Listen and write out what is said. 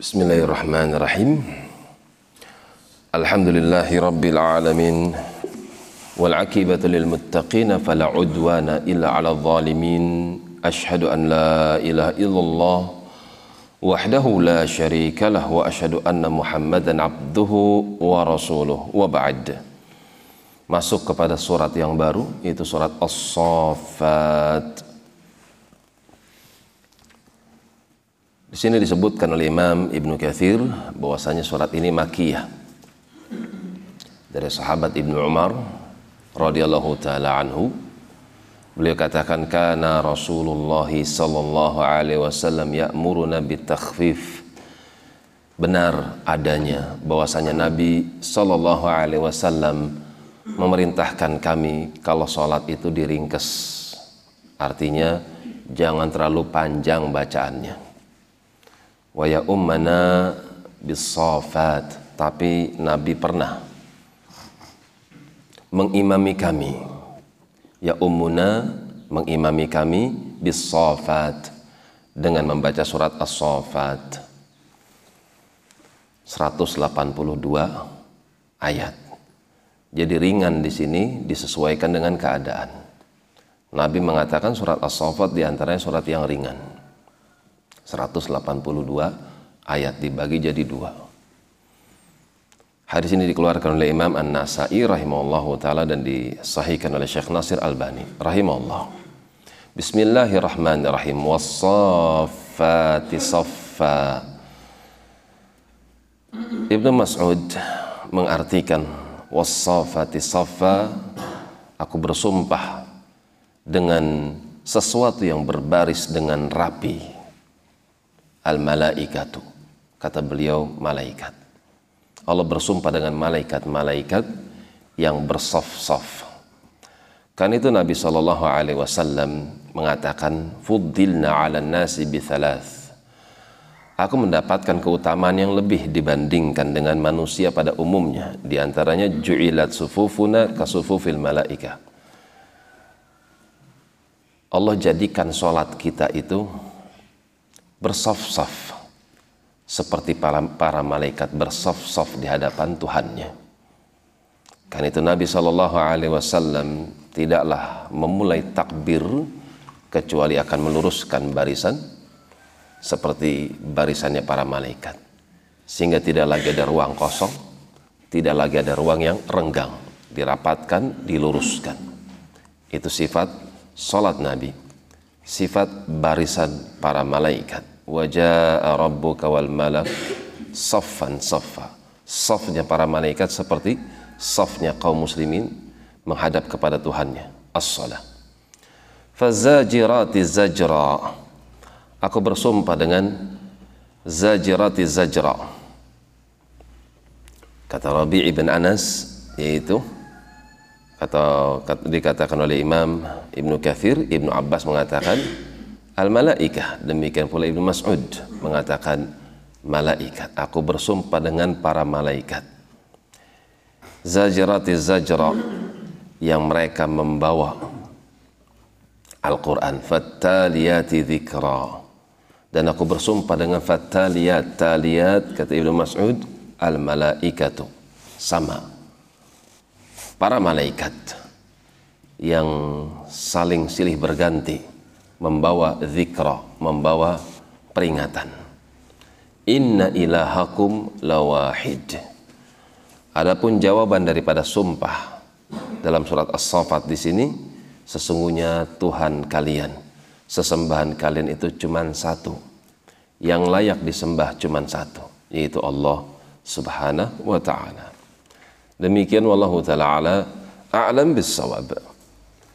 Bismillahirrahmanirrahim. Alhamdulillahi rabbil alamin. Wal akibatu lil muttaqin fala udwana illa 'alal zalimin. Ashhadu an la ilaha illallah wahdahu la syarika lah wa ashhadu anna Muhammadan abduhu wa rasuluh wa ba'd. Masuk kepada surat yang baru yaitu surat As-Saffat. Di sini disebutkan oleh Imam Ibnu Katsir bahwasanya surat ini makiyah. Dari sahabat Ibnu Umar radhiyallahu taala anhu beliau katakan kana Rasulullah sallallahu alaihi wasallam ya'muruna bitakhfif. Benar adanya bahwasanya Nabi sallallahu alaihi wasallam memerintahkan kami kalau sholat itu diringkes. Artinya jangan terlalu panjang bacaannya wa ya ummana bisafat tapi Nabi pernah mengimami kami. Ya ummuna mengimami kami bisafat dengan membaca surat as-safat. 182 ayat. Jadi ringan di sini disesuaikan dengan keadaan. Nabi mengatakan surat as-safat di antaranya surat yang ringan 182 ayat dibagi jadi dua. Hadis ini dikeluarkan oleh Imam An-Nasai rahimahullah taala dan disahihkan oleh Syekh Nasir Albani rahimahullah. Bismillahirrahmanirrahim. Wassafati saffa. Ibnu Mas'ud mengartikan wassafati saffa aku bersumpah dengan sesuatu yang berbaris dengan rapi al-malaikatu. Kata beliau malaikat. Allah bersumpah dengan malaikat-malaikat yang bersaf-saf. Kan itu Nabi Shallallahu Alaihi Wasallam mengatakan, "Fuddilna 'ala nasi bi thalath." Aku mendapatkan keutamaan yang lebih dibandingkan dengan manusia pada umumnya. Di antaranya ju'ilat sufufuna kasufufil malaika. Allah jadikan solat kita itu bersaf-saf seperti para, para malaikat bersaf-saf di hadapan Tuhannya. Kan itu Nabi Shallallahu Alaihi Wasallam tidaklah memulai takbir kecuali akan meluruskan barisan seperti barisannya para malaikat. Sehingga tidak lagi ada ruang kosong tidak lagi ada ruang yang renggang dirapatkan diluruskan. Itu sifat salat Nabi sifat barisan para malaikat wajah rabbuka wal malak. Saffan saffa. Safnya para malaikat seperti safnya kaum muslimin menghadap kepada Tuhannya. As-salah. Fazajirati zajra. Aku bersumpah dengan zajirati zajra. Kata Rabi' ibn Anas yaitu atau dikatakan oleh Imam Ibnu Kathir Ibnu Abbas mengatakan Al-malaikah, demikian pula Ibnu Mas'ud mengatakan malaikat. Aku bersumpah dengan para malaikat. Zajrati zajra yang mereka membawa Al-Quran. Fattaliyati dhikra. Dan aku bersumpah dengan fattaliyat. Taliyat, kata Ibnu Mas'ud, al-malaikatu. Sama. Para malaikat yang saling silih berganti membawa zikra, membawa peringatan. Inna ilahakum lawahid. Adapun jawaban daripada sumpah dalam surat As-Saffat di sini, sesungguhnya Tuhan kalian, sesembahan kalian itu cuma satu. Yang layak disembah cuma satu, yaitu Allah Subhanahu wa taala. Demikian wallahu taala a'lam bis